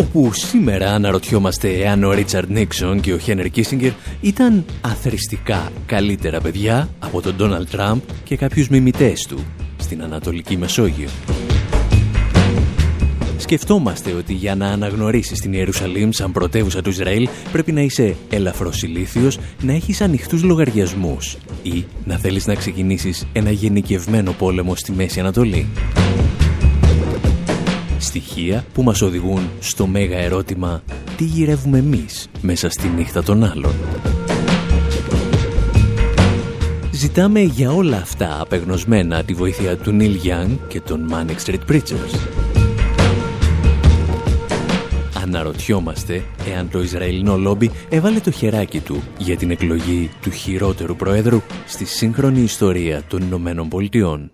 Όπου σήμερα αναρωτιόμαστε εάν ο Ρίτσαρντ Νίξον και ο Χένερ Κίσιγκερ ήταν αθρηστικά καλύτερα παιδιά από τον Ντόναλτ Τραμπ και κάποιους μιμητές του στην Ανατολική Μεσόγειο. Σκεφτόμαστε ότι για να αναγνωρίσεις την Ιερουσαλήμ σαν πρωτεύουσα του Ισραήλ πρέπει να είσαι ελαφρώς ηλίθιος, να έχεις ανοιχτούς λογαριασμούς ή να θέλεις να ξεκινήσεις ένα γενικευμένο πόλεμο στη Μέση Ανατολή. Στοιχεία που μας οδηγούν στο μέγα ερώτημα τι γυρεύουμε εμείς μέσα στη νύχτα των άλλων; Ζητάμε για όλα αυτά απεγνωσμένα τη βοήθεια του Νίλ Young και των Manic Street Preachers. Αναρωτιόμαστε εάν το Ισραηλινό λόμπι έβαλε το χεράκι του για την εκλογή του χειρότερου Προέδρου στη σύγχρονη ιστορία των Ηνωμένων Πολιτειών.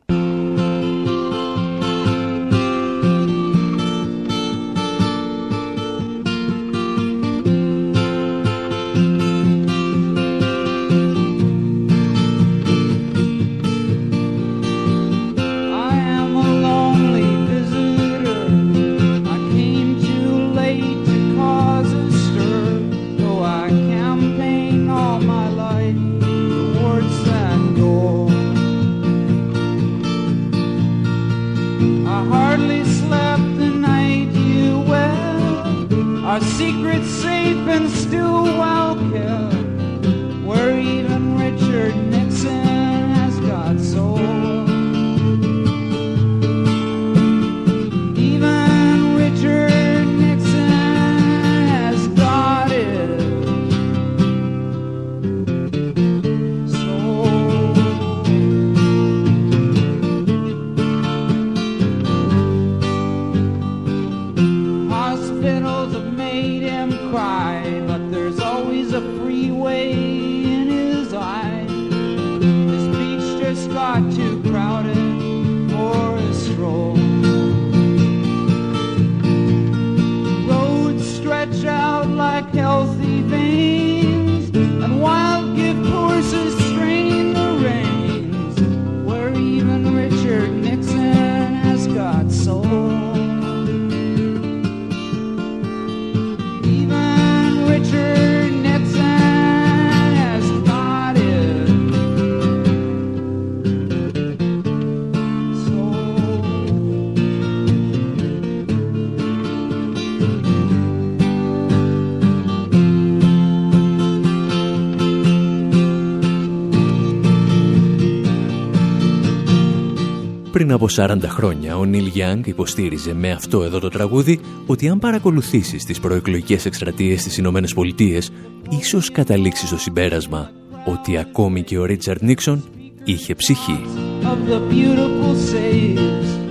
Πριν από 40 χρόνια, ο Νίλ Γιάνγκ υποστήριζε με αυτό εδώ το τραγούδι ότι αν παρακολουθήσεις τις προεκλογικές εκστρατείες στις Ηνωμένες Πολιτείες, ίσως καταλήξεις στο συμπέρασμα ότι ακόμη και ο Ρίτσαρντ Νίξον είχε ψυχή.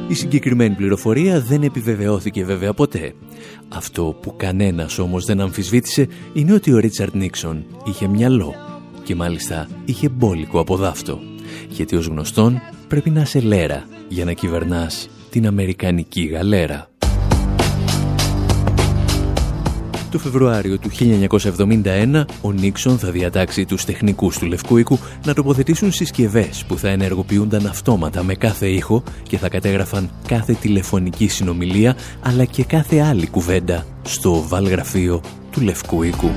Η συγκεκριμένη πληροφορία δεν επιβεβαιώθηκε βέβαια ποτέ. Αυτό που κανένας όμως δεν αμφισβήτησε είναι ότι ο Ρίτσαρντ Νίξον είχε μυαλό και μάλιστα είχε μπόλικο από δάφτο. Γιατί ως γνωστόν πρέπει να σε λέρα για να κυβερνάς την Αμερικανική γαλέρα. Το Φεβρουάριο του 1971, ο Νίξον θα διατάξει τους τεχνικούς του Λευκού Οίκου να τοποθετήσουν συσκευές που θα ενεργοποιούνταν αυτόματα με κάθε ήχο και θα κατέγραφαν κάθε τηλεφωνική συνομιλία αλλά και κάθε άλλη κουβέντα στο βαλγραφείο του Λευκού Οίκου.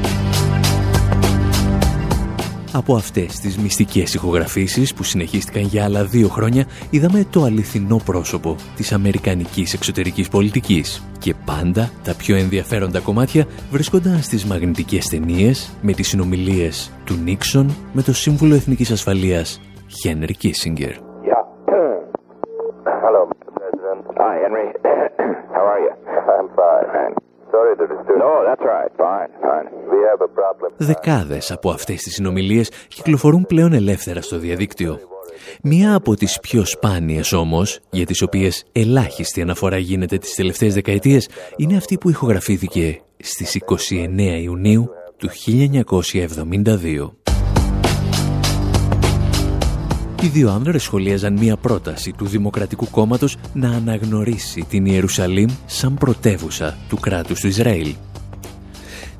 Από αυτές τις μυστικές ηχογραφήσεις που συνεχίστηκαν για άλλα δύο χρόνια είδαμε το αληθινό πρόσωπο της αμερικανικής εξωτερικής πολιτικής και πάντα τα πιο ενδιαφέροντα κομμάτια βρίσκονταν στις μαγνητικές ταινίες με τις συνομιλίες του Νίξον με το Σύμβουλο Εθνικής Ασφαλείας Χένρι Κίσιγκερ. Hi, Henry. How are you? I'm fine. Δεκάδες από αυτές τις συνομιλίες κυκλοφορούν πλέον ελεύθερα στο διαδίκτυο. Μία από τις πιο σπάνιες όμως, για τις οποίες ελάχιστη αναφορά γίνεται τις τελευταίες δεκαετίες, είναι αυτή που ηχογραφήθηκε στις 29 Ιουνίου του 1972. Οι δύο άνδρες σχολίαζαν μία πρόταση του Δημοκρατικού Κόμματος να αναγνωρίσει την Ιερουσαλήμ σαν πρωτεύουσα του κράτους του Ισραήλ.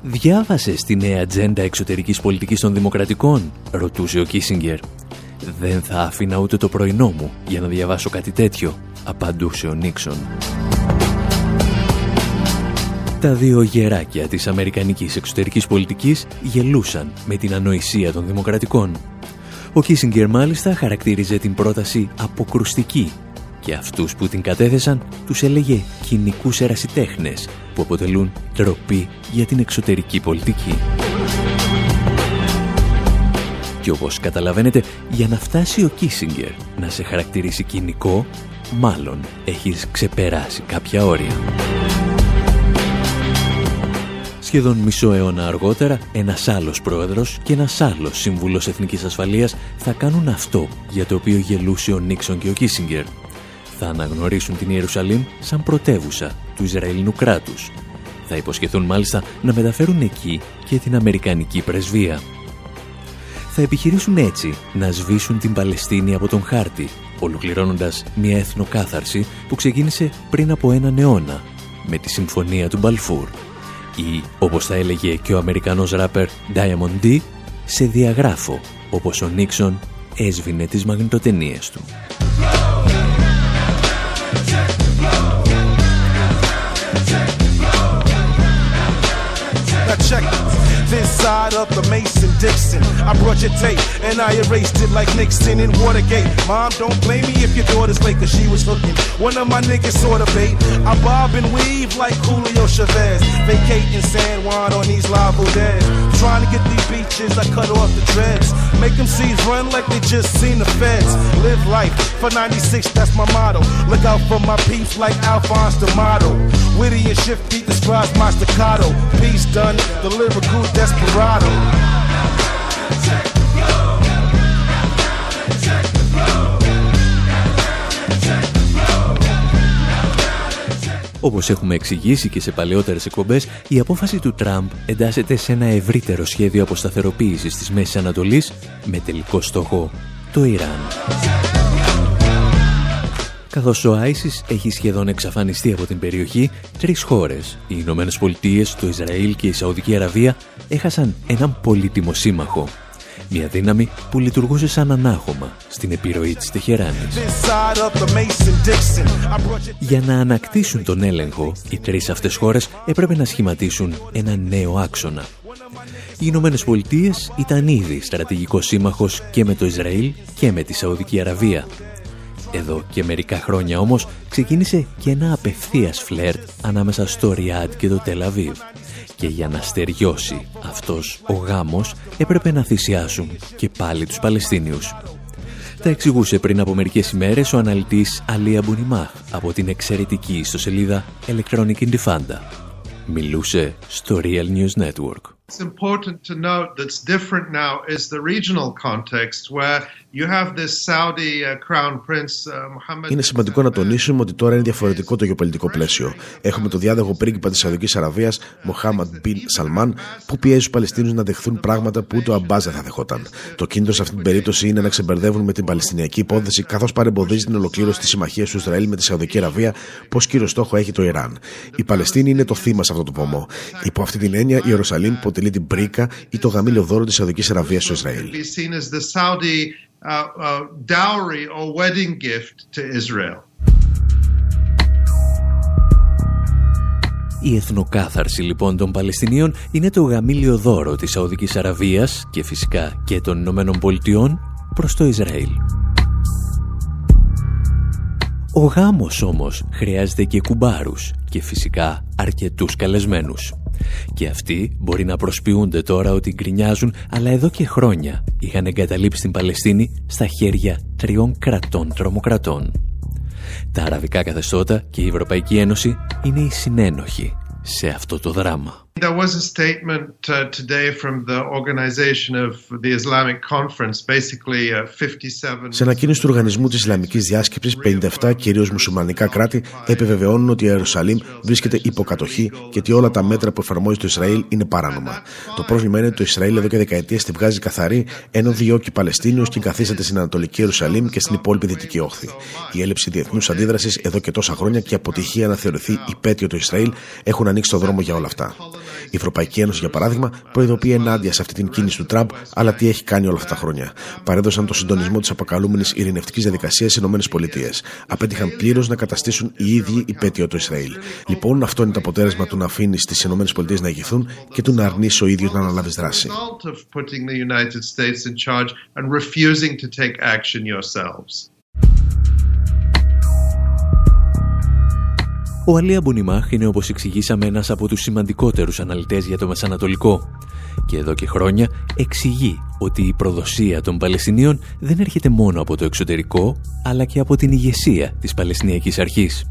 «Διάβασες στη νέα ατζέντα εξωτερικής πολιτικής των Δημοκρατικών» ρωτούσε ο Κίσιγκερ. «Δεν θα άφηνα ούτε το πρωινό μου για να διαβάσω κάτι τέτοιο», απαντούσε ο Νίξον. Τα δύο γεράκια της Αμερικανικής εξωτερικής πολιτικής γελούσαν με την ανοησία των Δημοκρατικών. Ο Κίσιγκερ μάλιστα χαρακτήριζε την πρόταση αποκρουστική και αυτούς που την κατέθεσαν τους έλεγε κοινικούς ερασιτέχνες που αποτελούν τροπή για την εξωτερική πολιτική. Και όπως καταλαβαίνετε, για να φτάσει ο Κίσιγκερ να σε χαρακτηρίσει κοινικό, μάλλον έχεις ξεπεράσει κάποια όρια. Σχεδόν μισό αιώνα αργότερα, ένας άλλος πρόεδρος και ένας άλλος σύμβουλος εθνικής ασφαλείας θα κάνουν αυτό για το οποίο γελούσε ο Νίξον και ο Κίσιγκερ. Θα αναγνωρίσουν την Ιερουσαλήμ σαν πρωτεύουσα του Ισραηλινού κράτους. Θα υποσχεθούν μάλιστα να μεταφέρουν εκεί και την Αμερικανική πρεσβεία. Θα επιχειρήσουν έτσι να σβήσουν την Παλαιστίνη από τον χάρτη, ολοκληρώνοντας μια εθνοκάθαρση που ξεκίνησε πριν από έναν αιώνα με τη Συμφωνία του Μπαλφούρ ή, όπως θα έλεγε και ο Αμερικανός ράπερ Diamond D, σε διαγράφω, όπως ο Νίξον έσβηνε τις μαγνητοτενίες του. This side of the Mason Dixon. I brought your tape and I erased it like Nixon in Watergate. Mom, don't blame me if your daughter's late cause she was hooking. One of my niggas sort of bait. I bob and weave like Julio Chavez. Vacating San Juan on these lava days. Trying to get these beaches, I cut off the dreads. Make them see run like they just seen the feds. Live life for 96, that's my motto. Look out for my peeps like Alphonse D'Amato. Witty and shifty describes my staccato. Peace done, the lyrical desperado. Όπως έχουμε εξηγήσει και σε παλαιότερες εκπομπές, η απόφαση του Τραμπ εντάσσεται σε ένα ευρύτερο σχέδιο αποσταθεροποίησης της Μέσης Ανατολής με τελικό στόχο το Ιράν. Καθώς ο Άισις έχει σχεδόν εξαφανιστεί από την περιοχή, τρεις χώρες, οι Ηνωμένες Πολιτείες, το Ισραήλ και η Σαουδική Αραβία, έχασαν έναν πολύτιμο σύμμαχο. Μια δύναμη που λειτουργούσε σαν ανάχωμα στην επιρροή της Τεχεράνης. Για να ανακτήσουν τον έλεγχο, οι τρεις αυτές χώρες έπρεπε να σχηματίσουν ένα νέο άξονα. Οι Ηνωμένες Πολιτείες ήταν ήδη στρατηγικός σύμμαχος και με το Ισραήλ και με τη Σαουδική Αραβία εδώ και μερικά χρόνια όμως ξεκίνησε και ένα απευθείας φλερτ ανάμεσα στο Ριάντ και το Τελαβίβ. Και για να στεριώσει αυτός ο γάμος έπρεπε να θυσιάσουν και πάλι τους Παλαιστίνιους. Τα εξηγούσε πριν από μερικές ημέρες ο αναλυτής Αλία Μπουνιμάχ από την εξαιρετική ιστοσελίδα Electronic Indifanda. Μιλούσε στο Real News Network. It's important to note that's different now is the regional context where Uh, είναι σημαντικό να τονίσουμε ότι τώρα είναι διαφορετικό το γεωπολιτικό πλαίσιο. Έχουμε το διάδοχο πρίγκιπα της Σαουδικής Αραβίας, Μοχάμαντ Μπιν Σαλμάν, που πιέζει τους Παλαιστίνους να δεχθούν πράγματα που ούτε ο Αμπάζ δεν θα δεχόταν. Το κίνητρο σε αυτή την περίπτωση είναι να ξεμπερδεύουν με την Παλαιστινιακή υπόθεση, καθώς παρεμποδίζει την ολοκλήρωση της συμμαχίας του Ισραήλ με τη Σαουδική Αραβία, πως κύριο στόχο έχει το Ιράν. Η Παλαιστίνη είναι το θύμα σε αυτό το πομό. Υπό αυτή την έννοια, η Ιερουσαλήμ αποτελεί την πρίκα ή το γαμήλιο δώρο της Σαουδικής Αραβίας στο Ισραήλ. Uh, dowry or wedding gift to Israel. Η εθνοκάθαρση λοιπόν των Παλαιστινίων είναι το γαμήλιο δώρο της Σαουδικής Αραβίας και φυσικά και των Ηνωμένων Πολιτειών προς το Ισραήλ. Ο γάμος όμως χρειάζεται και κουμπάρους και φυσικά αρκετούς καλεσμένους. Και αυτοί μπορεί να προσποιούνται τώρα ότι γκρινιάζουν, αλλά εδώ και χρόνια είχαν εγκαταλείψει την Παλαιστίνη στα χέρια τριών κρατών τρομοκρατών. Τα αραβικά καθεστώτα και η Ευρωπαϊκή Ένωση είναι οι συνένοχοι σε αυτό το δράμα. There was a statement uh, today from the organization of the Islamic Conference, basically uh, 57... Σε ανακοίνωση του Οργανισμού της Ισλαμικής Διάσκεψης, 57 κυρίως μουσουλμανικά κράτη επιβεβαιώνουν ότι η Ιερουσαλήμ βρίσκεται υποκατοχή και ότι όλα τα μέτρα που εφαρμόζει το Ισραήλ είναι παράνομα. Το πρόβλημα είναι ότι το Ισραήλ εδώ και δεκαετίες τη βγάζει καθαρή, ενώ διώκει Παλαιστίνιους και καθίσταται στην Ανατολική Ιερουσαλήμ και στην υπόλοιπη Δυτική Όχθη. Η έλλειψη διεθνούς αντίδρασης εδώ και τόσα χρόνια και η αποτυχία να θεωρηθεί υπέτειο το Ισραήλ έχουν ανοίξει το δρόμο για όλα αυτά. Η Ευρωπαϊκή Ένωση, για παράδειγμα, προειδοποιεί ενάντια σε αυτή την κίνηση του Τραμπ, αλλά τι έχει κάνει όλα αυτά τα χρόνια. Παρέδωσαν το συντονισμό της αποκαλούμενης ειρηνευτικής διαδικασίας στις ΗΠΑ. Απέτυχαν πλήρως να καταστήσουν οι ίδιοι υπέτειο το Ισραήλ. Λοιπόν, αυτό είναι το αποτέλεσμα του να αφήνεις τις ΗΠΑ να ηγηθούν και του να αρνήσει ο ίδιος να αναλάβεις δράση. Ο Αλία Μπουνιμάχ είναι όπως εξηγήσαμε ένας από τους σημαντικότερους αναλυτές για το Μεσανατολικό και εδώ και χρόνια εξηγεί ότι η προδοσία των Παλαιστινίων δεν έρχεται μόνο από το εξωτερικό αλλά και από την ηγεσία της Παλαιστινιακής Αρχής.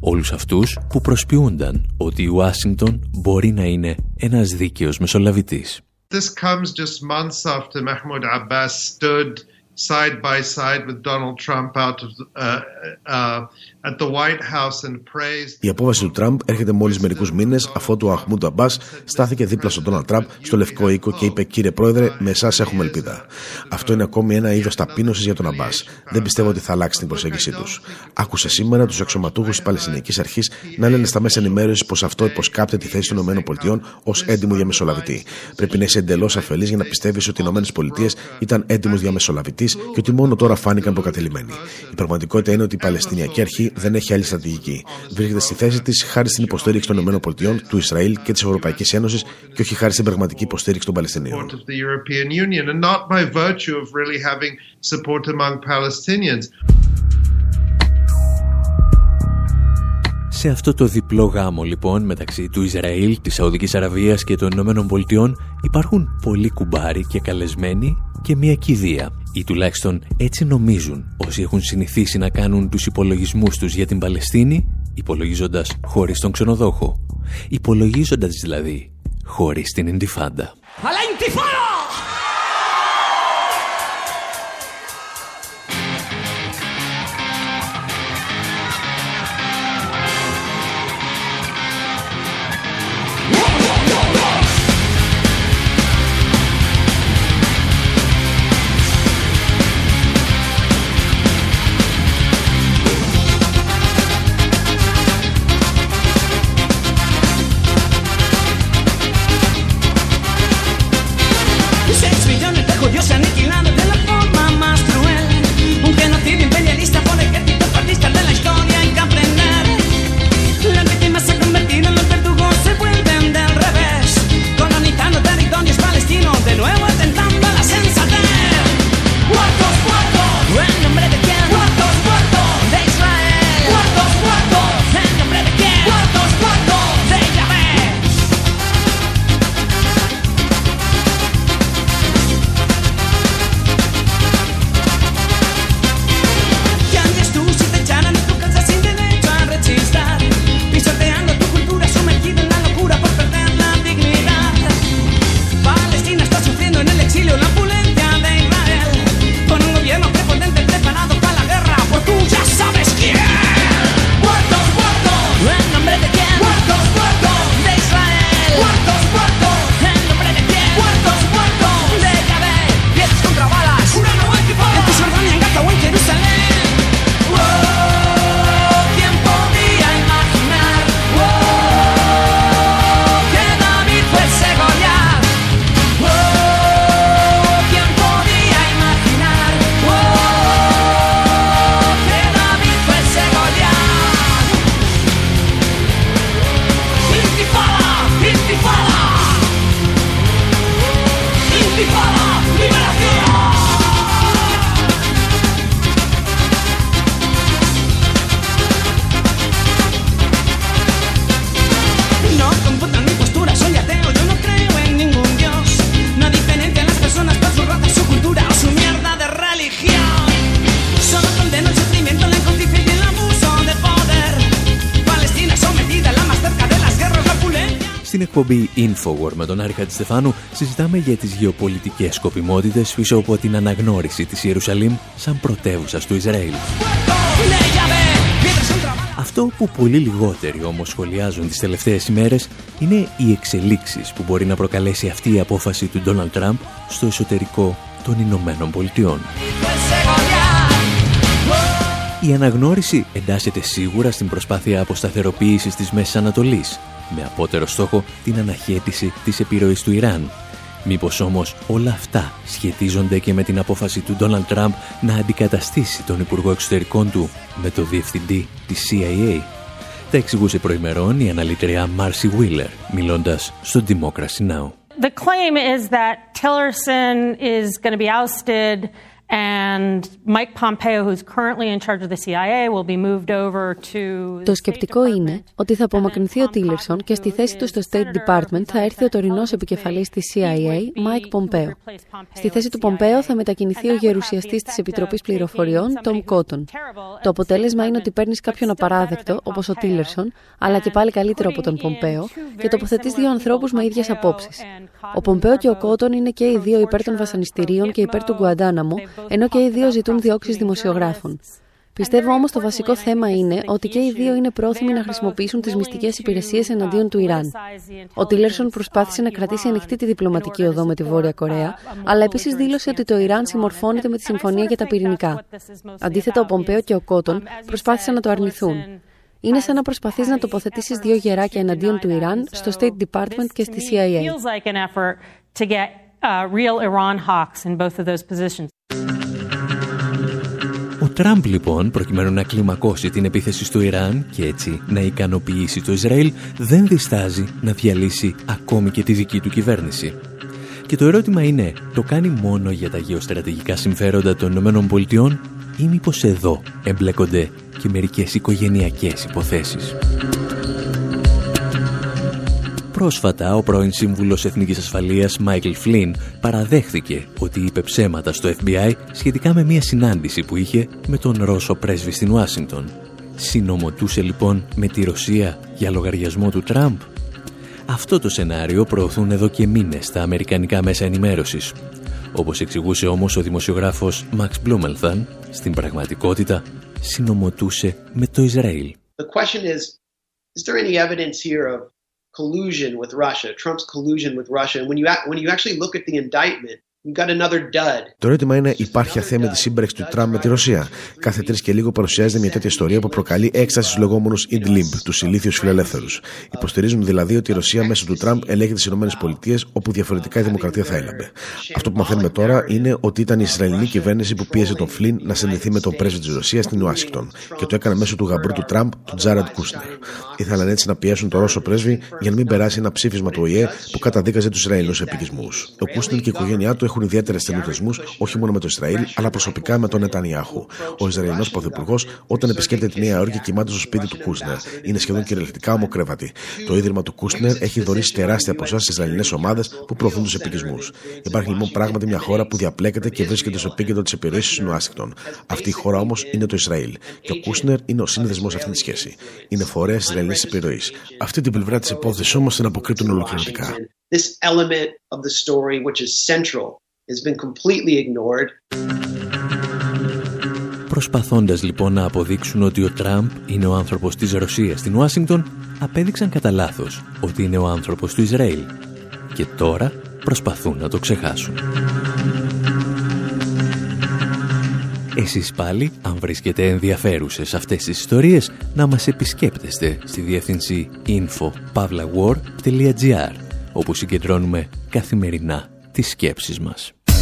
Όλους αυτούς που προσποιούνταν ότι η Ουάσιγκτον μπορεί να είναι ένας δίκαιος μεσολαβητής. This comes just months after Mahmoud Abbas stood side by side with Donald Trump out of uh, uh, Η απόβαση του Τραμπ έρχεται μόλις μερικούς μήνες αφού ο Αχμούντ Αμπάς στάθηκε δίπλα στον Ντόναλτ Τραμπ στο Λευκό Οίκο και είπε: Κύριε Πρόεδρε, με εσάς έχουμε ελπίδα. Αυτό είναι ακόμη ένα είδος ταπείνωσης για τον Αμπάς. Δεν πιστεύω ότι θα αλλάξει την προσέγγιση τους. Άκουσε σήμερα τους αξιωματούχου της Παλαιστινιακής Αρχής να λένε στα μέσα ενημέρωσης πως αυτό υποσκάπτει τη θέση των ΗΠΑ ως έντιμο διαμεσολαβητή. Πρέπει να είσαι εντελώς αφελής για να πιστεύεις ότι οι ΗΠΑ ήταν έντιμος διαμεσολαβητής και ότι μόνο τώρα φάνηκαν προκατελημένοι. Η πραγματικότητα είναι ότι η Παλαιστινιακή Αρχή δεν έχει άλλη στρατηγική. Βρίσκεται στη θέση της χάρη στην υποστήριξη των ΗΠΑ, του Ισραήλ και της Ευρωπαϊκής Ένωσης και όχι χάρη στην πραγματική υποστήριξη των Παλαιστινίων. Σε αυτό το διπλό γάμο λοιπόν μεταξύ του Ισραήλ, της Σαουδικής Αραβίας και των Ηνωμένων Πολιτειών υπάρχουν πολλοί κουμπάροι και καλεσμένοι και μια κηδεία. Ή τουλάχιστον έτσι νομίζουν όσοι έχουν συνηθίσει να κάνουν τους υπολογισμούς τους για την Παλαιστίνη υπολογίζοντας χωρίς τον ξενοδόχο. Υπολογίζοντας δηλαδή χωρίς την Ιντιφάντα. Αλλά εκπομπή Infowar με τον Άρη Χατζηστεφάνου συζητάμε για τις γεωπολιτικές σκοπιμότητες πίσω από την αναγνώριση της Ιερουσαλήμ σαν πρωτεύουσα του Ισραήλ. Αυτό που πολύ λιγότεροι όμως σχολιάζουν τις τελευταίες ημέρες είναι οι εξελίξεις που μπορεί να προκαλέσει αυτή η απόφαση του Ντόναλτ Τραμπ στο εσωτερικό των Ηνωμένων Πολιτειών. Η αναγνώριση εντάσσεται σίγουρα στην προσπάθεια αποσταθεροποίησης της Μέσης Ανατολής, με απότερο στόχο την αναχέτηση της επιρροής του Ιράν. Μήπως όμως όλα αυτά σχετίζονται και με την απόφαση του Ντόναλτ Τραμπ να αντικαταστήσει τον Υπουργό Εξωτερικών του με το διευθυντή της CIA. Τα εξηγούσε προημερών η αναλυτριά Μάρσι Βίλερ, μιλώντας στο Democracy Now! The claim is that Tillerson is going to be ousted το σκεπτικό είναι ότι θα απομακρυνθεί ο Τίλερσον και στη θέση του στο State Department θα έρθει ο τωρινός επικεφαλής της CIA, Mike Pompeo. Στη θέση του Πομπέο θα μετακινηθεί ο γερουσιαστής της Επιτροπής Πληροφοριών, Tom Cotton. Το αποτέλεσμα είναι ότι παίρνεις κάποιον απαράδεκτο, όπως ο Τίλερσον, αλλά και πάλι καλύτερο από τον Πομπέο, και τοποθετείς δύο ανθρώπους με ίδιες απόψεις. Ο Πομπέο και ο Κότον είναι και οι δύο υπέρ των βασανιστήριων και υπέρ του Γκουαντάναμο, ενώ και οι δύο ζητούν διώξεις δημοσιογράφων. Πιστεύω όμως το βασικό θέμα είναι ότι και οι δύο είναι πρόθυμοι να χρησιμοποιήσουν τις μυστικές υπηρεσίες εναντίον του Ιράν. Ο Τίλερσον προσπάθησε να κρατήσει ανοιχτή τη διπλωματική οδό με τη Βόρεια Κορέα, αλλά επίσης δήλωσε ότι το Ιράν συμμορφώνεται με τη Συμφωνία για τα Πυρηνικά. Αντίθετα, ο Πομπέο και ο Κότον προσπάθησαν να το αρνηθούν. Είναι σαν να προσπαθείς να τοποθετήσεις δύο γεράκια εναντίον του Ιράν στο State Department και στη CIA. Ο Τραμπ λοιπόν, προκειμένου να κλιμακώσει την επίθεση στο Ιράν και έτσι να ικανοποιήσει το Ισραήλ, δεν διστάζει να διαλύσει ακόμη και τη δική του κυβέρνηση. Και το ερώτημα είναι, το κάνει μόνο για τα γεωστρατηγικά συμφέροντα των ΗΠΑ ή μήπως εδώ εμπλέκονται και μερικές οικογενειακές υποθέσεις; Πρόσφατα, ο πρώην Σύμβουλος Εθνικής Ασφαλείας Μάικλ Φλίν παραδέχθηκε ότι είπε ψέματα στο FBI σχετικά με μια συνάντηση που είχε με τον Ρώσο πρέσβη στην Ουάσιγκτον. Συνομωτούσε λοιπόν με τη Ρωσία για λογαριασμό του Τραμπ. Αυτό το σενάριο προωθούν εδώ και μήνες στα αμερικανικά μέσα ενημέρωσης. Όπως εξηγούσε όμως ο δημοσιογράφος Μαξ Μπλούμελθαν, στην πραγματικότητα συνομωτούσε με το Ισραήλ. The question is, is there any evidence here of collusion with Russia, Trump's collusion with Russia? And when you, when you actually look at the indictment, Το ερώτημα είναι, υπάρχει αθέμητη σύμπραξη του Τραμπ με τη Ρωσία; Κάθε τρεις και λίγο παρουσιάζεται μια τέτοια ιστορία που προκαλεί έκσταση στους λεγόμενους Idlib, τους ηλίθιους φιλελεύθερους. Υποστηρίζουν δηλαδή ότι η Ρωσία μέσω του Τραμπ ελέγχει τις ΗΠΑ, όπου διαφορετικά η δημοκρατία θα έλαμπε. Αυτό που μαθαίνουμε τώρα είναι ότι ήταν η Ισραηλινή κυβέρνηση που πίεζε τον Φλίν να συνδεθεί με τον πρέσβη της Ρωσίας στην Ουάσιγκτον και το έκανε μέσω του γαμπρού του Τραμπ, του Τζάραντ Κούσνερ. Ήθελαν έτσι να πιέσουν τον Ρώσο πρέσβη για να μην περάσει ένα ψήφισμα του ΟΗΕ που καταδίκαζε τους Ισραηλινούς επικισμούς. Ο Κούσνερ και η οικογένειά του έχουν ιδιαίτερες στενού δεσμού όχι μόνο με το Ισραήλ, αλλά προσωπικά με τον Νετανιάχου. Ο Ισραηλινός Πρωθυπουργός, όταν επισκέπτεται τη Νέα Υόρκη, κοιμάται στο σπίτι του Κούσνερ. Είναι σχεδόν κυριολεκτικά ομοκρέβατη. Το ίδρυμα του Κούσνερ έχει δωρήσει τεράστια ποσά στις Ισραηλινές ομάδες που προωθούν τους επικισμούς. Υπάρχει λοιπόν πράγματι μια χώρα που διαπλέκεται και βρίσκεται στο επίκεντρο της επιρροής τη Ουάσιγκτον. Αυτή η χώρα όμως είναι το Ισραήλ. Και ο Κούσνερ είναι ο σύνδεσμος σε αυτή τη σχέση. Είναι φορέας Ισραηλινής επιρροής. Αυτή την πλευρά της υπόθεσης όμως την αποκρύπτουν ολοκληρωτικά. This element of the story, which is central has been completely ignored. Προσπαθώντας λοιπόν να αποδείξουν ότι ο Τραμπ είναι ο άνθρωπος της Ρωσίας στην Ουάσιγκτον, απέδειξαν κατά λάθος ότι είναι ο άνθρωπος του Ισραήλ. Και τώρα προσπαθούν να το ξεχάσουν. Εσείς πάλι, αν βρίσκετε ενδιαφέρουσες αυτές τις ιστορίες, να μας επισκέπτεστε στη διεύθυνση info.pavlawar.gr όπου συγκεντρώνουμε καθημερινά τις σκέψεις μας.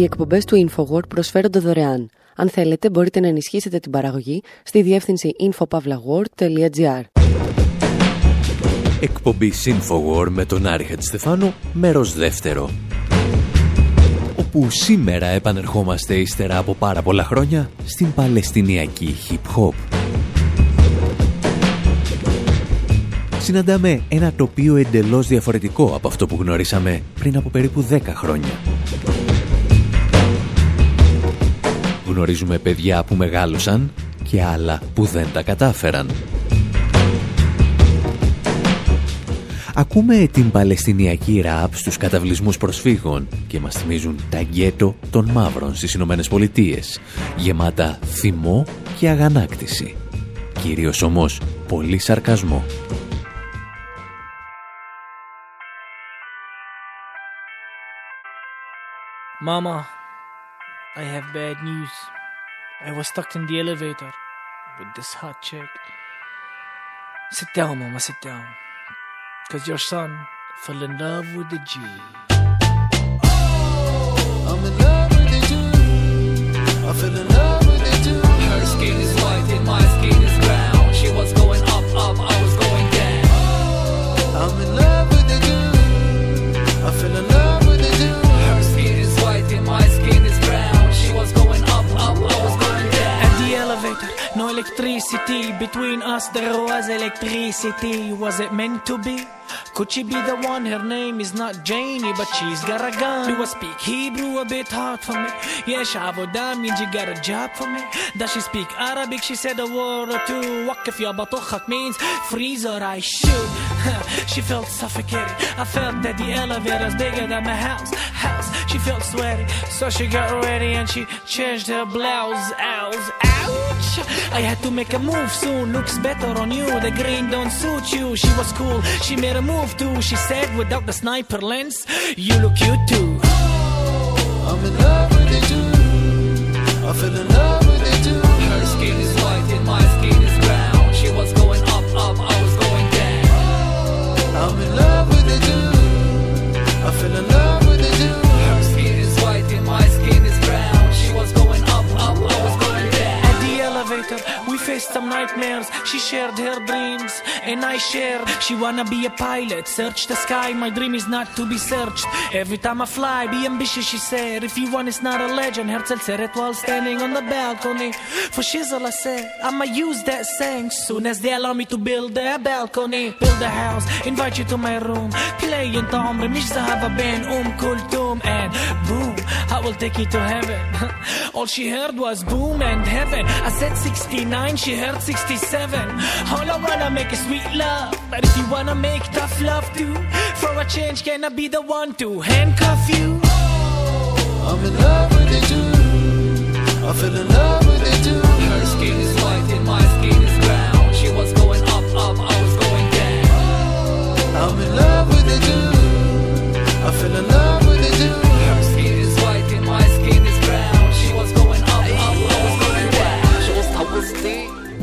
Οι εκπομπές του InfoWord προσφέρονται δωρεάν. Αν θέλετε, μπορείτε να ενισχύσετε την παραγωγή στη διεύθυνση infopavlagor.gr. Εκπομπή InfoWord με τον Άρη Στεφάνου, μέρος δεύτερο. Όπου σήμερα επανερχόμαστε ύστερα από πάρα πολλά χρόνια στην Παλαιστινιακή Hip Hop. Συναντάμε ένα τοπίο εντελώς διαφορετικό από αυτό που γνωρίσαμε πριν από περίπου 10 χρόνια. Γνωρίζουμε παιδιά που μεγάλωσαν και άλλα που δεν τα κατάφεραν. Ακούμε την Παλαιστινιακή ραπ στους καταβλισμούς προσφύγων και μας θυμίζουν τα γκέτο των μαύρων στις Ηνωμένες Πολιτείες, γεμάτα θυμό και αγανάκτηση. Κυρίως όμως πολύ σαρκασμό. Mama, I have bad news. I was stuck in the elevator with this hot chick. Sit down, mama, sit down. Cause your son fell in love with the G. I'm in love with the Jew. I fell in love with the. Her skin is electricity. Between us there was electricity. Was it meant to be? Could she be the one? Her name is not Janie, but she's got a gun. Do I speak Hebrew a bit hard for me? Yeah, Shavodah means you got a job for me. Does she speak Arabic? She said a word or two. Wakif ya batukhak means freeze or I shoot. she felt suffocated. I felt that the elevator's bigger than my house. House. She felt sweaty, so she got ready and she changed her blouse. Ouch, ouch. I had to make a move soon. Looks better on you. The green don't suit you. She was cool. She made a move too. She said without the sniper lens, you look cute too. Oh, I'm in love with it too. I fell in love nightmares. She shared her dreams, and I share. She wanna be a pilot, search the sky. My dream is not to be searched. Every time I fly, be ambitious, she said. If you want, it's not a legend. Herzl said it while standing on the balcony. For shizzle, I said, I'ma use that saying soon as they allow me to build a balcony. Build a house, invite you to my room. Play انت عمري مش ذهب بين ام كلثوم and boom I will take you to heaven all she heard was boom and heaven I said 69 she heard 67 all I wanna make is sweet love but if you wanna make tough love too for a change can I be the one to handcuff you Oh, I'm in love with you too. I feel in love with you too. Her skin is white and my skin is brown. She was going up, up, I was going down. Oh, I'm in love with you too. I feel in love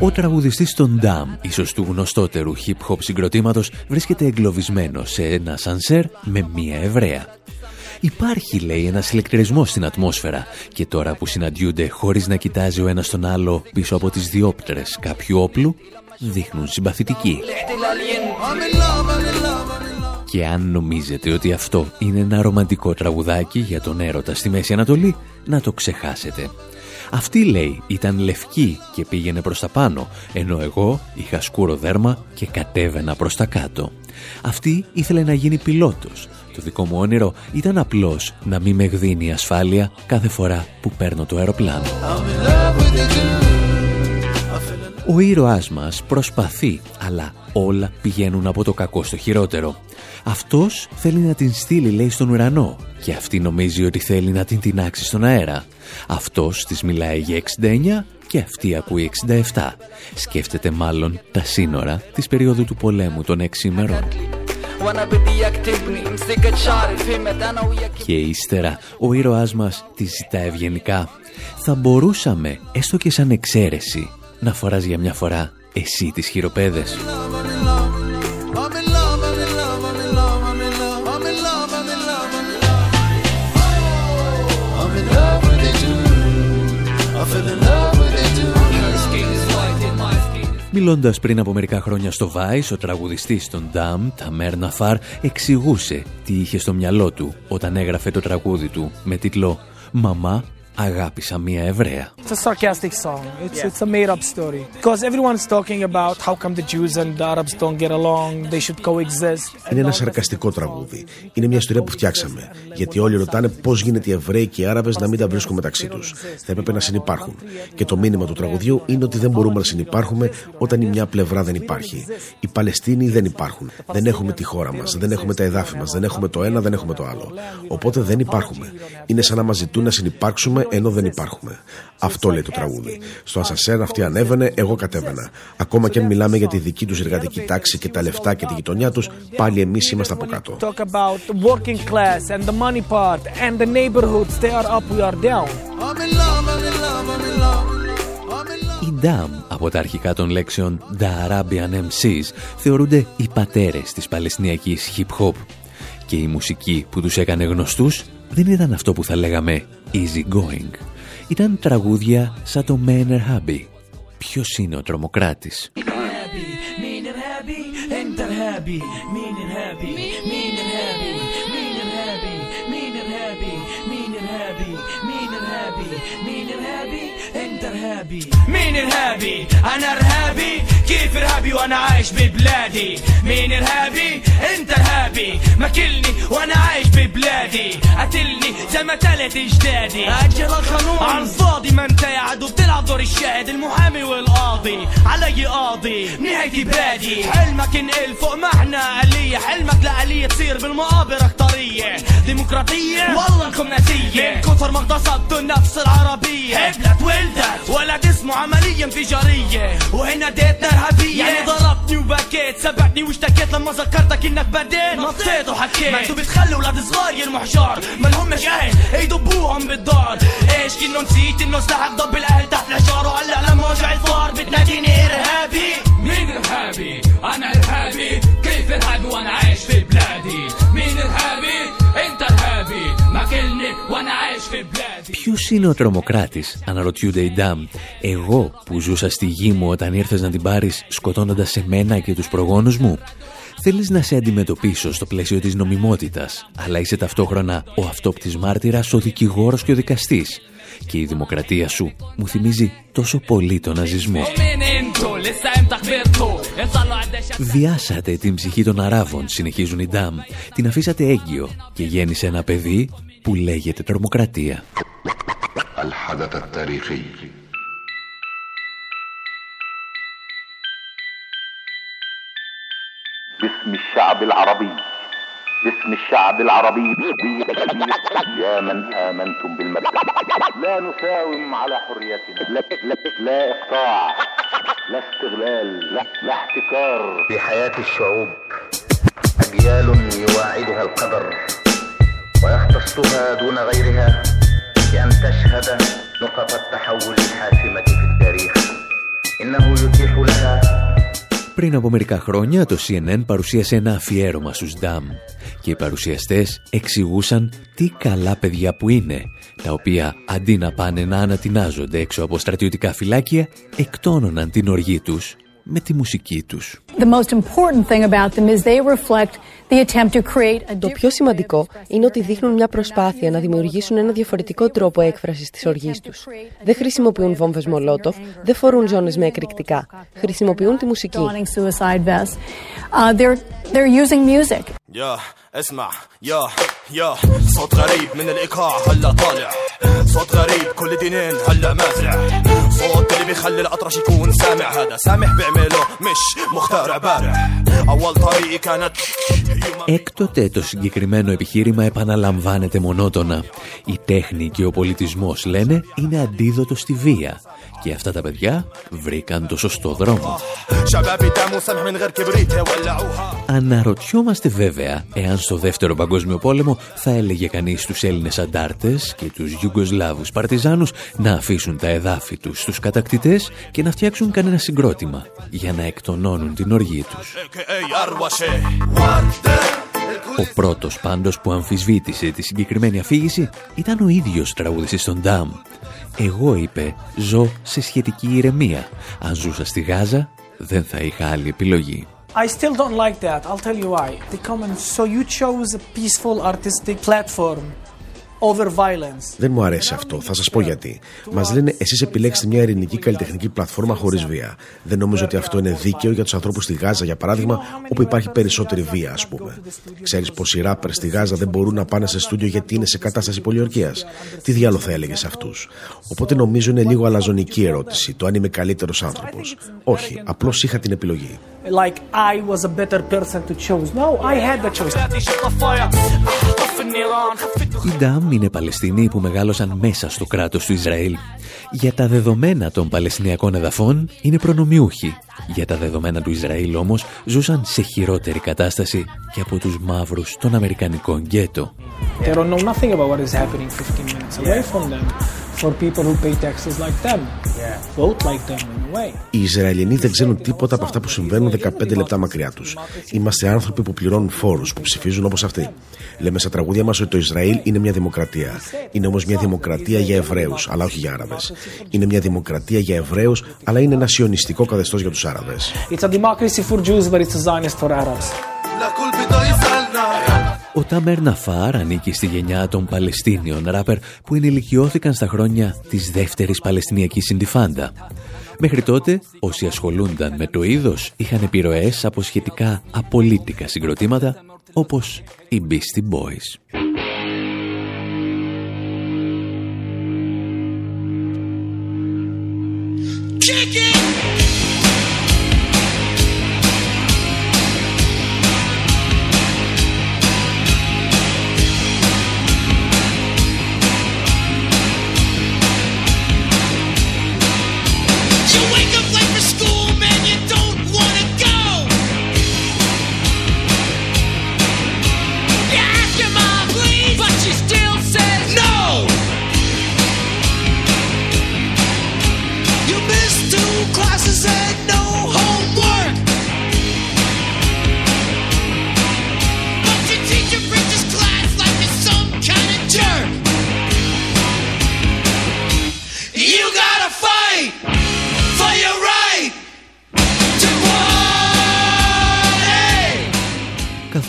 Ο τραγουδιστής των Dam, ίσως του γνωστότερου hip-hop συγκροτήματος, βρίσκεται εγκλωβισμένος σε ένα σανσέρ με μία Εβραία. Υπάρχει, λέει, ένας ηλεκτρισμός στην ατμόσφαιρα και τώρα που συναντιούνται χωρίς να κοιτάζει ο ένας τον άλλο πίσω από τις διόπτρες κάποιου όπλου, δείχνουν συμπαθητικοί. I'm in love, I'm in love, I'm in love. Και αν νομίζετε ότι αυτό είναι ένα ρομαντικό τραγουδάκι για τον έρωτα στη Μέση Ανατολή, να το ξεχάσετε. Αυτή, λέει, ήταν λευκή και πήγαινε προς τα πάνω, ενώ εγώ είχα σκούρο δέρμα και κατέβαινα προς τα κάτω. Αυτή ήθελε να γίνει πιλότος. Το δικό μου όνειρο ήταν απλώς να μην με γδίνει η ασφάλεια κάθε φορά που παίρνω το αεροπλάνο. Ο ήρωάς μας προσπαθεί, αλλά όλα πηγαίνουν από το κακό στο χειρότερο. Αυτός θέλει να την στείλει, λέει, στον ουρανό και αυτή νομίζει ότι θέλει να την τεινάξει στον αέρα. Αυτός της μιλάει για 69 και αυτή ακούει 67. Σκέφτεται μάλλον τα σύνορα της περίοδου του πολέμου των 6 ημερών. Και ύστερα ο ήρωάς μας τη ζητά ευγενικά «Θα μπορούσαμε, έστω και σαν εξαίρεση, να φοράς για μια φορά εσύ τις χειροπέδες. I'm in love, I'm in love, I'm in love, I'm in love, I'm in love, I'm in love, I'm in love, I'm in love. I'm in love with you too. I feel in love with you too. Her skin is white and my skin is Μιλώντας πριν από μερικά χρόνια στο Vice, ο τραγουδιστής των Dam, Ταμέρ Ναφάρ, εξηγούσε τι είχε στο μυαλό του όταν έγραφε το τραγούδι του με τίτλο «Μαμά, αγάπησα μία Εβραία». It's a sarcastic song. It's it's a made up story. Because everyone's talking about how come the Jews and the Arabs don't get along, they should coexist. Είναι ένα σαρκαστικό τραγούδι. Είναι μια ιστορία που φτιάξαμε. Γιατί όλοι ρωτάνε πώς γίνεται οι Εβραίοι και οι Άραβες να μην τα βρίσκουν μεταξύ τους. Θα έπρεπε να συνεπάρχουν. Και το μήνυμα του τραγουδιού είναι ότι δεν μπορούμε να συνεπάρχουμε όταν η μια πλευρά δεν υπάρχει. Οι Παλαιστίνοι δεν υπάρχουν. Δεν έχουμε τη χώρα μας, δεν έχουμε τα εδάφη μας, δεν έχουμε το ένα, δεν έχουμε το άλλο. Οπότε δεν υπάρχουμε. Είναι σαν να μας ζητούν να συνεπάρξουμε ενώ δεν υπάρχουμε. Αυτό λέει το τραγούδι. Στο Ασασέρ αυτή ανέβαινε, εγώ κατέβαινα. Ακόμα και αν μιλάμε για τη δική τους εργατική τάξη και τα λεφτά και τη γειτονιά τους, πάλι εμείς είμαστε από κάτω. Talk about the working class and the money part and the neighborhoods. They are up, we are down. I'm in love, I'm in love, I'm in love. I'm in love. Οι Dam, από τα αρχικά των λέξεων The Arabian MCs, θεωρούνται οι πατέρες της παλαιστινιακής hip-hop. Και η μουσική που τους έκανε γνωστούς δεν ήταν αυτό που θα λέγαμε easy going. Ήταν τραγούδια σαν το Maynard Happy. Ποιος είναι ο τρομοκράτης? مين الهابي انت الهابي مين الهابي مين الهابي مين الهابي مين الهابي مين الهابي مين الهابي مين الهابي انت الهابي مين الهابي انا ارهابي كيف ارهابي وانا عايش ببلادي مين الهابي انت الهابي ماكلني وأنا عايش ببلادي. قتلني زي ما تلت اجدادي. أجل القانون على الفاضي ما انت قاعد وبتلعب دور الشاهد المحامي والقاضي. علي قاضي. نهايتي بادي حلمك انقل فوق معنى آلية. حلمك لآلية تصير بالمقابر اختارية ديمقراطية. والله انكم ناسية. من كثر ما اغتصبتوا النفس العربية. حبلت ولدت. ولد اسمه عملية انفجارية وهنا ديتنا إرهابية. يعني ضربتني وبكيت سبقني واشتكيت لما ذكرتك إنك بديت. نطيت وحكيت. ما أنتوا بتخلوا ولاد صغار يرموا حجار ما لهمش أهل يدبوهم بالدار. إيش كنه نسيت إنه سلاحك ضب الأهل تحت الحجار وهلا لما وجع الفار بتناديني ارهابي مين ارهابي؟ أنا ارهابي كيف ارهابي وأنا عايش في بلادي؟ مين ارهابي؟ أنت ارهابي ماكلني وأنا Ποιος είναι ο τρομοκράτης, αναρωτιούνται οι Ντάμ. Εγώ που ζούσα στη γη μου όταν ήρθες να την πάρεις σκοτώνοντας εμένα και τους προγόνους μου. Θέλεις να σε αντιμετωπίσω στο πλαίσιο της νομιμότητας, αλλά είσαι ταυτόχρονα ο αυτόπτης μάρτυρας, ο δικηγόρος και ο δικαστής. Και η δημοκρατία σου μου θυμίζει τόσο πολύ τον ναζισμό. Διάσατε την ψυχή των Αράβων, συνεχίζουν οι Ντάμ. Την αφήσατε έγκυο και γέννησε ένα παιδί που λέγεται τρομοκρατία. باسم الشعب العربي باسم الشعب العربي يا من آمنتم بالمبدأ لا نساوم على حريتنا لا, لا, لا إقطاع لا استغلال لا, لا احتكار في حياة الشعوب أجيال يواعدها القدر ويختصها دون غيرها بأن تشهد نقط التحول الحاسمة في التاريخ إنه يتيح لها Πριν από μερικά χρόνια το CNN παρουσίασε ένα αφιέρωμα στους Ντάμ και οι παρουσιαστές εξηγούσαν τι καλά παιδιά που είναι, τα οποία αντί να πάνε να ανατινάζονται έξω από στρατιωτικά φυλάκια, εκτόνωναν την οργή τους με τη μουσική τους. Το πιο σημαντικό είναι ότι δείχνουν μια προσπάθεια να δημιουργήσουν ένα διαφορετικό τρόπο έκφρασης της οργής τους. Δεν χρησιμοποιούν βόμβες Μολότοφ, δεν φορούν ζώνες με εκρηκτικά. Χρησιμοποιούν τη μουσική. Yeah, يا يا صوت غريب من الايقاع هلا طالع صوت غريب كل دينين هلا مازع صوت اللي بيخلي الاطرش يكون سامع هذا سامح بيعمله مش مخترع بارع اول طريقي كانت Έκτοτε το συγκεκριμένο επιχείρημα επαναλαμβάνεται μονότονα. Η τέχνη και ο πολιτισμός, λένε, είναι αντίδοτο στη βία. Και αυτά τα παιδιά βρήκαν το σωστό δρόμο. Αναρωτιόμαστε βέβαια εάν στο δεύτερο παγκόσμιο πόλεμο θα έλεγε κανείς τους Έλληνες αντάρτες και τους Ιουγκοσλάβους παρτιζάνους να αφήσουν τα εδάφη τους στους κατακτητές και να φτιάξουν κανένα συγκρότημα για να εκτονώνουν την οργή τους. Ο πρώτος πάντως που αμφισβήτησε τη συγκεκριμένη αφήγηση ήταν ο ίδιος τραγουδιστής των Ντάμ. Εγώ, είπε, ζω σε σχετική ηρεμία. Αν ζούσα στη Γάζα, δεν θα είχα άλλη επιλογή. I still don't like that. I'll tell you why. They come and so you chose a peaceful artistic platform over violence. Δεν μου αρέσει αυτό. Θα σας πω γιατί. Μας λένε εσείς επιλέξτε μια ειρηνική καλλιτεχνική πλατφόρμα χωρίς βία. Δεν νομίζω ότι αυτό είναι δίκαιο για τους ανθρώπους στη Γάζα, για παράδειγμα, όπου υπάρχει περισσότερη βία, ας πούμε. Ξέρεις πως οι ράπερ στη Γάζα δεν μπορούν να πάνε σε στούντιο γιατί είναι σε κατάσταση πολιορκίας. Τι διάλογο θα έλεγες σε αυτούς; Οπότε νομίζω είναι λίγο αλαζονική ερώτηση το αν είμαι καλύτερος άνθρωπος. Όχι, απλώς είχα την επιλογή. Like I was a better person to choose. No, I had the choice. Οι Ντάμ είναι Παλαιστινοί που μεγάλωσαν μέσα στο κράτος του Ισραήλ. Για τα δεδομένα των Παλαιστινιακών εδαφών είναι προνομιούχοι. Για τα δεδομένα του Ισραήλ όμως ζούσαν σε χειρότερη κατάσταση και από τους μαύρους των Αμερικανικών γκέτο. They don't know nothing about what is happening 15 minutes away from them. For people who pay taxes like them. Vote like them in a way. Οι Ισραηλινοί δεν ξέρουν τίποτα από αυτά που συμβαίνουν 15 λεπτά μακριά τους. Είμαστε άνθρωποι που πληρώνουν φόρους, που ψηφίζουν όπως αυτοί. Λέμε στα τραγούδια μας ότι το Ισραήλ είναι μια δημοκρατία. Είναι όμως μια δημοκρατία για Εβραίους, αλλά όχι για Άραβες. Είναι μια δημοκρατία για Εβραίους, αλλά είναι ένα σιωνιστικό καθεστώς για τους Άραβες. It's a democracy for Jews, but it's a Zionist for Arabs. Ο Τάμερ Ναφάρ ανήκει στη γενιά των Παλαιστίνιων ράπερ που ενηλικιώθηκαν στα χρόνια της δεύτερης Παλαιστινιακής Συντιφάντα. Μέχρι τότε, όσοι ασχολούνταν με το είδος είχαν επιρροές από σχετικά απολύτικα συγκροτήματα όπως οι Beastie Boys.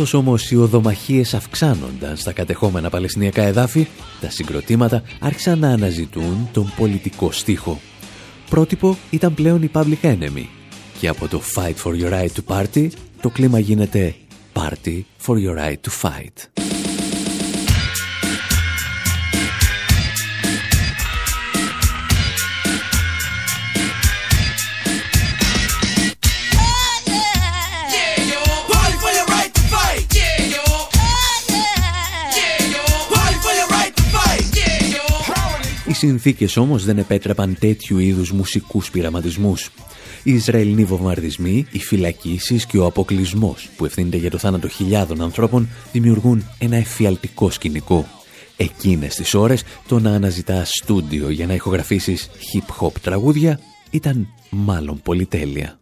Καθώς όμως οι οδομαχίες αυξάνονταν στα κατεχόμενα παλαιστινιακά εδάφη, τα συγκροτήματα άρχισαν να αναζητούν τον πολιτικό στίχο. Πρότυπο ήταν πλέον η Public Enemy και από το Fight for your right to party το κλίμα γίνεται Party for your right to fight. Συνθήκες όμως δεν επέτρεπαν τέτοιου είδους μουσικούς πειραματισμούς. Οι Ισραηλινοί βομβαρδισμοί, οι φυλακίσεις και ο αποκλεισμός που ευθύνεται για το θάνατο χιλιάδων ανθρώπων δημιουργούν ένα εφιαλτικό σκηνικό. Εκείνες τις ώρες το να αναζητάς στούντιο για να ηχογραφήσεις hip-hop τραγούδια ήταν μάλλον πολυτέλεια.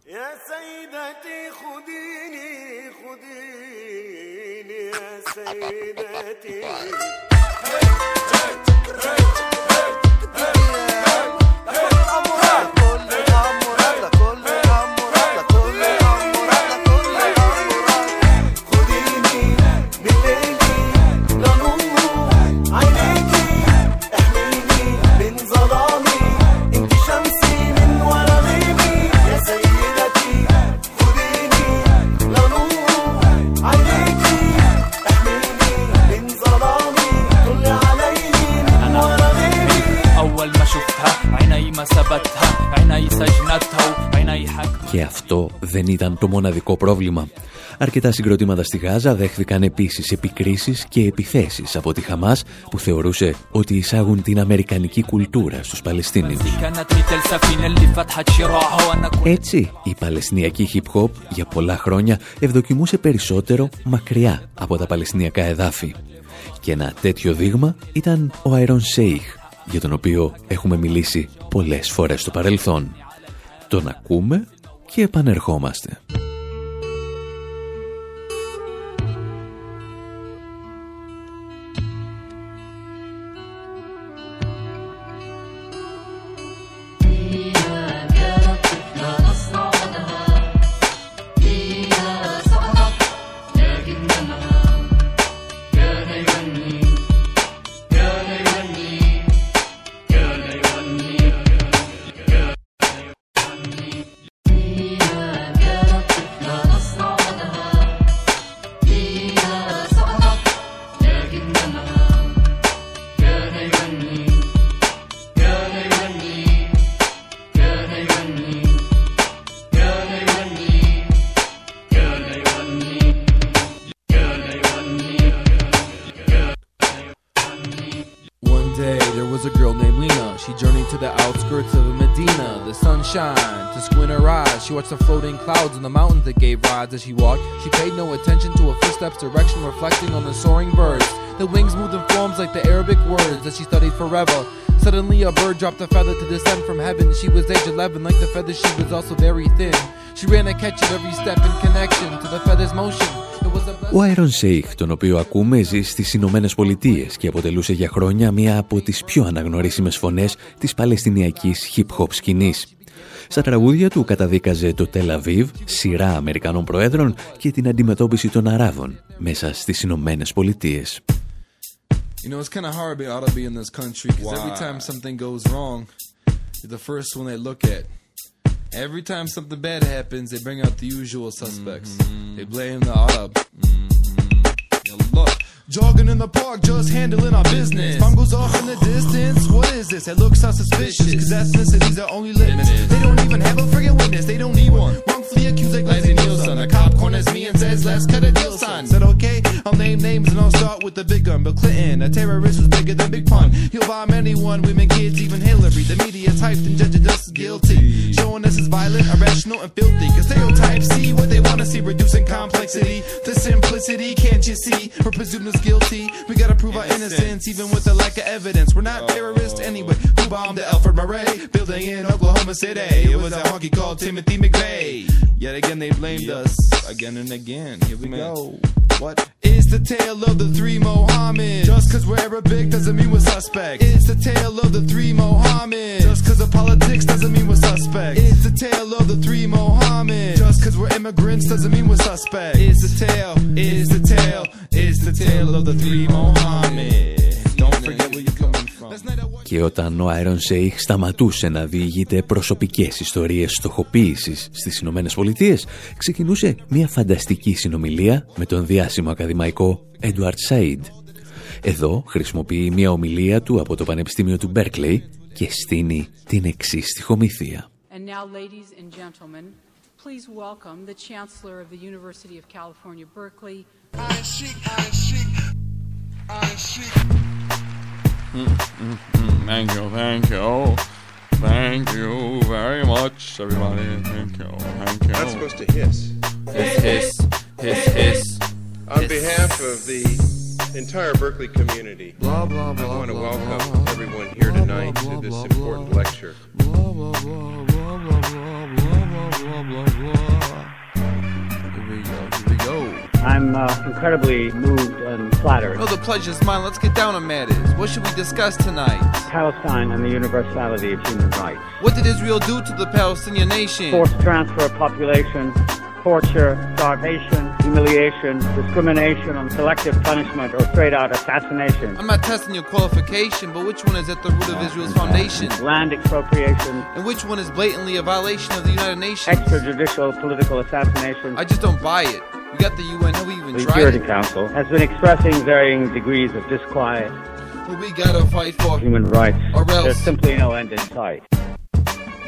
Ήταν το μοναδικό πρόβλημα. Αρκετά συγκροτήματα στη Γάζα δέχθηκαν επίσης επικρίσεις και επιθέσεις από τη Χαμάς που θεωρούσε ότι εισάγουν την αμερικανική κουλτούρα στους Παλαιστίνιους. Έτσι, η Παλαιστινιακή hip hop για πολλά χρόνια ευδοκιμούσε περισσότερο μακριά από τα Παλαιστινιακά εδάφη. Και ένα τέτοιο δείγμα ήταν ο Αερόν Σέιχ, για τον οποίο έχουμε μιλήσει πολλές φορές στο παρελθόν. Τον ακούμε και επανερχόμαστε. as she walked. She paid no attention to her footsteps' direction reflecting on the soaring birds. The wings moved in forms like the Arabic words that she studied forever. Suddenly a bird dropped a feather to descend from heaven. She was age 11, like the feather she was also very thin. She ran to catch it every step in connection to the feather's motion. Ο Άιρον Σέιχ, τον οποίο ακούμε, ζει στις Ηνωμένε Πολιτείε και αποτελούσε για χρόνια μία από τις πιο αναγνωρίσιμες φωνές της παλαιστινιακής hip-hop σκηνής. Στα τραγούδια του καταδίκαζε το Τελαβίβ, σειρά Αμερικανών Προέδρων και την αντιμετώπιση των Αράβων μέσα στις Ηνωμένε Πολιτείε. You know, it's kind of hard being ought to be in this country because every time something goes wrong, you're the first one they look at. Every time something bad happens, they bring out the usual suspects. Mm-hmm. They blame the Arab. Mm-hmm. look, Jogging in the park, just handling our business. Goes off in the distance. What is this? It looks so suspicious. Cause ethnicity's our only litmus. They don't even have a friggin' witness. They don't need one. Wrongfully accused like Leslie Nielsen. A cop corners me and says, let's cut a deal, son. Said, okay, I'll name names and I'll start with the big gun. Bill Clinton, a terrorist was bigger than Big Pun. He'll bomb anyone, women, kids, even Hillary. The media's hyped and us guilty. Showing us as violent, irrational, and filthy. Cause stereotypes see what they wanna see. Reducing complexity to simplicity. Can't you see? We're presumed as guilty. We gotta prove our innocence, even with the lack of evidence. We're not terrorists anyway. Who bombed the Alfred Murray building in Oklahoma City? It was a honky called Timothy McVeigh. Yet again, they blamed us again and again. Here we go. What? It's the tale of the three Mohammeds. Just cause we're Arabic doesn't mean we're suspect. It's the tale of the three Mohammeds. Just cause of politics doesn't mean we're suspect. It's the tale of the three Mohammeds. Just cause we're immigrants doesn't mean we're suspect. Is the tale, is the tale, is the tale of the three Mohammed. Don't forget where you're coming from. Και όταν ο Άιρον Σέιχ σταματούσε να διηγείται προσωπικές ιστορίες στοχοποίησης στις Ηνωμένες Πολιτείες, ξεκινούσε μια φανταστική συνομιλία με τον διάσημο ακαδημαϊκό Έντουαρτ Σαΐντ. Εδώ χρησιμοποιεί μια ομιλία του από το Πανεπιστήμιο του Μπέρκλεϊ και στείνει την εξής στοιχομηθεία. And now, ladies and gentlemen, please welcome the Chancellor of the University of California, Berkeley. Mm, mm, mm, thank you, thank you. Thank you very much, everybody. Thank you, thank you. Not supposed to hiss. Hiss, hiss, hiss, hiss. On hiss. behalf of the entire Berkeley community, blah, blah, blah, I want to welcome everyone here tonight to this important lecture. Here we go, here we go. I'm uh, incredibly moved and flattered. Oh, the pleasure's mine. Let's get down to matters. What should we discuss tonight? Palestine and the universality of human rights. What did Israel do to the Palestinian nation? Forced transfer of population, torture, starvation, humiliation, discrimination, and selective punishment or straight out assassination. I'm not testing your qualification, but which one is at the root of Israel's foundation? Land expropriation, And which one is blatantly a violation of the United Nations? extrajudicial political assassination. I just don't buy it. We got the UN, we even Security it? Council has been expressing varying degrees of disquiet. Well, we gotta fight for Human rights. Or else. There's simply no end in sight.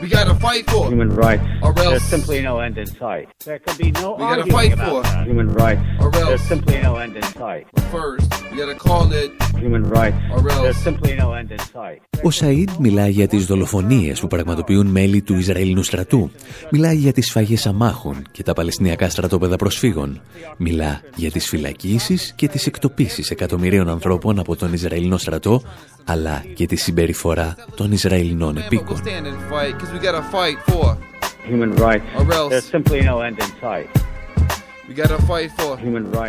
We gotta fight for Human rights. Or else. There's simply no end in sight. There can be no We gotta arguing fight about for. that. Human rights. Or else. There's simply no end in sight. First, we gotta call it Human rights. Or else. There's simply no end in sight. Ο Σαΐντ μιλάει για τις δολοφονίες που πραγματοποιούν μέλη του Ισραηλινού στρατού. Μιλάει για τις σφαγές αμάχων και τα Παλαιστινιακά στρατόπεδα προσφύγων. Μιλά για τις φυλακίσεις και τις εκτοπίσεις εκατομμυρίων ανθρώπων από τον Ισραηλινό στρατό, αλλά και τη συμπεριφορά των Ισραηλινών επίκων.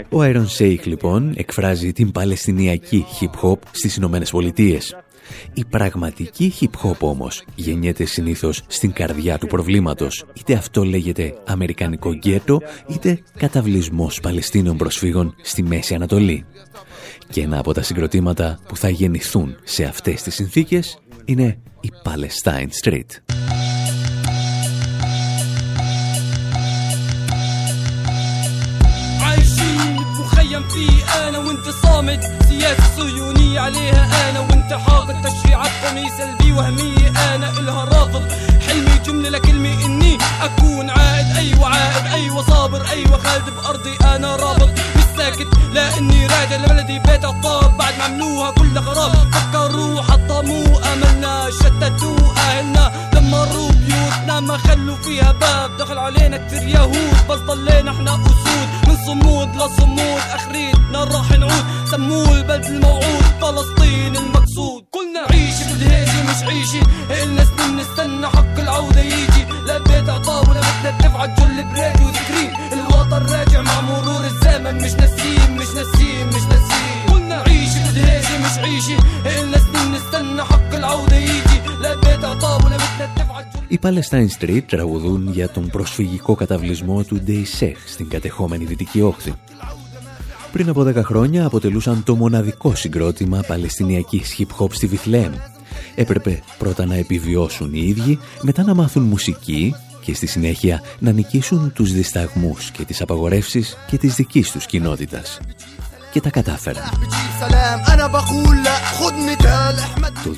Ο Iron Shake λοιπόν εκφράζει την παλαιστινιακή hip hop στις Ηνωμένες Πολιτείες η πραγματική hip-hop όμως γεννιέται συνήθως στην καρδιά του προβλήματος. Είτε αυτό λέγεται αμερικανικό γκέτο, είτε καταβλισμός Παλαιστίνων προσφύγων στη Μέση Ανατολή. Και ένα από τα συγκροτήματα που θα γεννηθούν σε αυτές τις συνθήκες είναι η Palestine Street. فيه أنا وأنت صامد. سياسة صهيونية عليها أنا وأنت حاقد تشريعات قومية سلبية وهمية أنا إلها رافض. حلمي جملة لكلمة إني أكون عائد. أيوه عائد أيوه صابر أيوه خالد بارضي أنا رابط. مش ساكت لا إني راجع لبلدي. بيت عطاب بعد ما عملوها كلها خراب فكروا حطموا املنا شتتوا أهلنا. دمروا بيوتنا ما خلوا فيها باب. دخل علينا كتير يهود بس ضلينا إحنا أسود. من صمود لصمود آخريتنا راح نعود. سموه البلد الموعود فلسطين المقصود. قلنا عيشي بالهيجة مش عيشي. إلنا سنين نستنى حق العودة يجي. لا بيت عطاب ولا ندفع جل بريك وذكرين. الوطن راجع مع مرور الزمن مش ناسيين مش ناسيين مش ناسيين. قلنا عيشي بالهيجة مش عيشي. إلنا سنين نستنى حق العودة يجي. Οι Palestine Street τραγουδούν για τον προσφυγικό καταβλισμό του Ντεϊσέχ στην κατεχόμενη Δυτική Όχθη. Πριν από 10 χρόνια αποτελούσαν το μοναδικό συγκρότημα παλαιστινιακής hip-hop στη Βιθλέμ. Έπρεπε πρώτα να επιβιώσουν οι ίδιοι, μετά να μάθουν μουσική και στη συνέχεια να νικήσουν τους δισταγμούς και τις απαγορεύσεις και της δικής τους κοινότητας και τα κατάφεραν. Το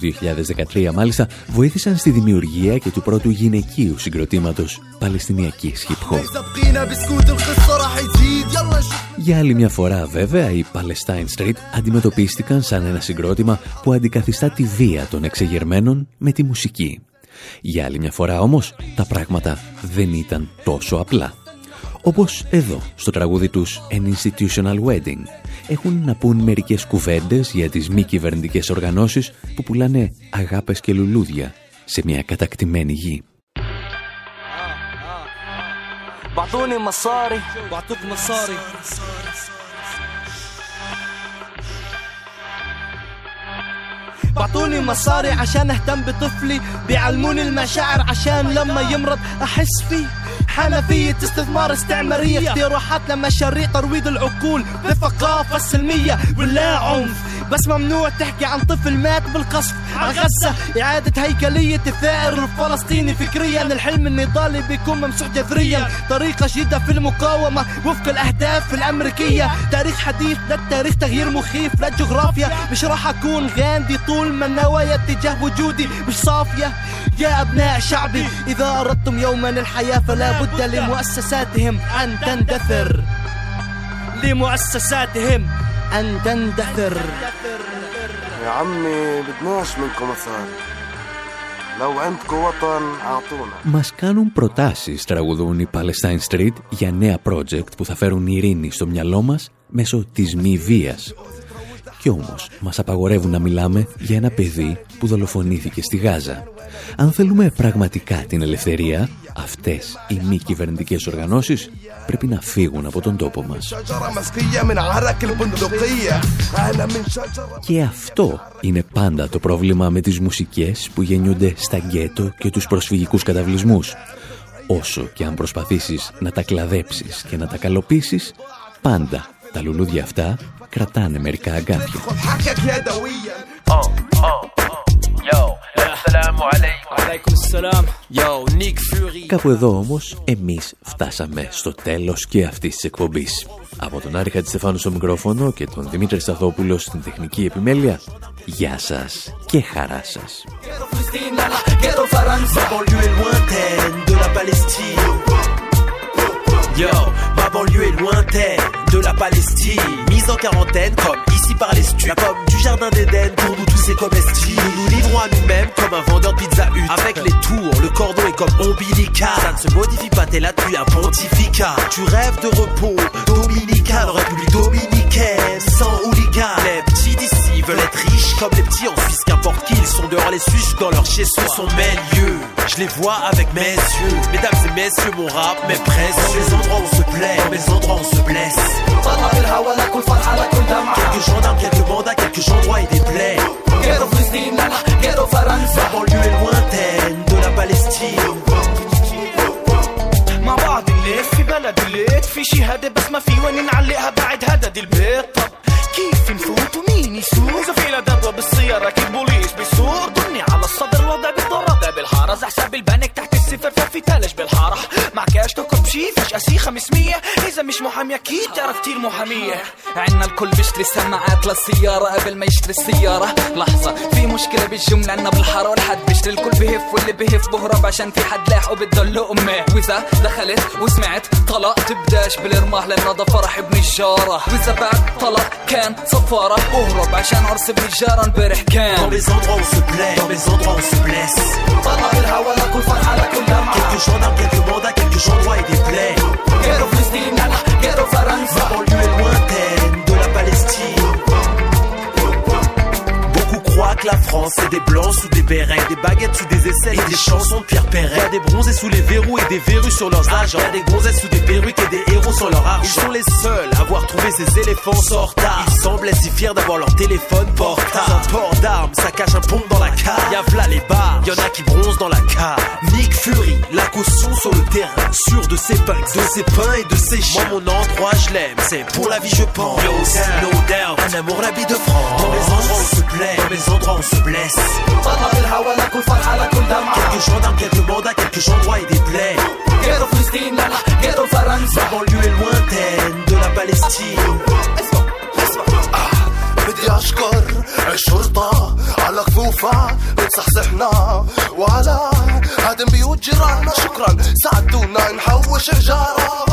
2013 μάλιστα βοήθησαν στη δημιουργία και του πρώτου γυναικείου συγκροτήματος Παλαιστινιακής hip hop. Για άλλη μια φορά βέβαια οι Palestine Street αντιμετωπίστηκαν σαν ένα συγκρότημα που αντικαθιστά τη βία των εξεγερμένων με τη μουσική. Για άλλη μια φορά όμως τα πράγματα δεν ήταν τόσο απλά. Όπως εδώ στο τραγούδι τους An Institutional Wedding έχουν να πούν μερικές κουβέντες για τις μη κυβερνητικέ οργανώσεις που πουλάνε αγάπες και λουλούδια σε μια κατακτημένη γη. بعطوني مصاري بعطوك مصاري بعطوني مصاري عشان اهتم بطفلي بيعلموني المشاعر عشان لما يمرض احس فيه حنفية استثمار استعمارية اقتراحات لما شريع ترويض العقول بالثقافة السلمية ولا عنف. بس ممنوع تحكي عن طفل مات بالقصف. عن غزة. إعادة هيكلية الثائر الفلسطيني فكريا. الحلم النضالي بيكون ممسوح جذريا. طريقة جديدة في المقاومة وفق الأهداف الأمريكية. تاريخ حديث لا تاريخ تغيير مخيف لا جغرافيا. مش راح أكون غاندي طول ما النوايا اتجاه وجودي. مش صافية. يا أبناء شعبي إذا أردتم يوما الحياة فلا بد لمؤسساتهم أن تندثر لمؤسساتهم أن تندثر يا عمي بدناش منكم مصاري لو عندكم وطن اعطونا Μας κάνουν προτάσεις, τραγουδούν οι Palestine Street, για νέα project που θα φέρουν ειρήνη στο μυαλό μας μέσω της μη βίας. Κι όμως μας απαγορεύουν να μιλάμε για ένα παιδί που δολοφονήθηκε στη Γάζα. Αν θέλουμε πραγματικά την ελευθερία, αυτές οι μη κυβερνητικές οργανώσεις πρέπει να φύγουν από τον τόπο μας. Και αυτό είναι πάντα το πρόβλημα με τις μουσικές που γεννιούνται στα γκέτο και τους προσφυγικούς καταβλισμούς. Όσο και αν προσπαθήσεις να τα κλαδέψεις και να τα καλοποιήσει, πάντα τα λουλούδια αυτά κρατάνε μερικά αγκάθια. Κάπου εδώ όμως εμείς φτάσαμε στο τέλος και αυτής της εκπομπής. Από τον Άρη Χατζηστεφάνου στο μικρόφωνο και τον Δημήτρη Σταθόπουλο στην τεχνική επιμέλεια, γεια σας και χαρά σας. De la Palestine. Mise en quarantaine, comme ici par les stupes. La du jardin d'Éden, pour nous tous c'est comestible. Nous nous livrons à nous-mêmes comme un vendeur de pizza hut. Avec les tours, le cordon est comme ombilical. Ça ne se modifie pas, t'es là depuis un pontificat. Tu rêves de repos, dominical, République dominicaine, sans hooligan. Les petits d'ici veulent être riches comme les petits en Suisse, qu'importe qui, ils sont dehors, les Suisses dans leur chez-soi. Ce sont mes lieux, je les vois avec mes yeux. Mesdames et messieurs, mon rap m'est précieux. Dans les endroits où on se plaît, dans les endroits où on se فجأة سي 500 إذا مش محامي أكيد تعرف كتير محامية. عنا الكل بيشتري سماعات للسيارة قبل ما يشتري السيارة. لحظة في مشكلة بالجملة عنا بالحارة والحد بيشتري الكل بهف واللي بهف بهرب عشان في حد لاحقه بده أمه. وإذا دخلت وسمعت طلاق تبدأش بالرماح لأنه ده فرح ابن الجارة. وإذا بعد طلاق كان صفارة أهرب عشان عرس ابن الجارة امبارح كان. Dans les endroits où se plaît, dans les endroits où se blesse. Quelques gendarmes, quelques mandats, quelques endroits et des plaies. La banlieue quiero zaranza. Que la France c'est des blancs sous des bérets, des baguettes sous des aisselles et des chansons de Pierre Perret. Des bronzés sous les verrous et des verrues sur leurs agents. Y a des gonzesses sous des perruques et des héros sans leur argent. Ils sont les seuls à avoir trouvé ces éléphants sans retard. Ils semblaient si fiers d'avoir leur téléphone portable. Un port d'armes, ça cache un pompe dans la cave. Y'a v'là les bars, y'en a qui bronzent dans la cave. Nick Fury, la caution sur le terrain. Sûr de ses punks, de ses pains et de ses chiens. Moi, mon endroit, je l'aime, c'est pour la vie, je pense. No doubt, un amour, la vie de les où on se blesse. Quelques gendarmes, quelques mandats, quelques endroits et des plaies. La banlieue est lointaine de la Palestine. بدي اشكر الشرطة على كفوفها بتصحصحنا وعلى هدم بيوت جيراننا شكرا ساعدونا نحوش حجارة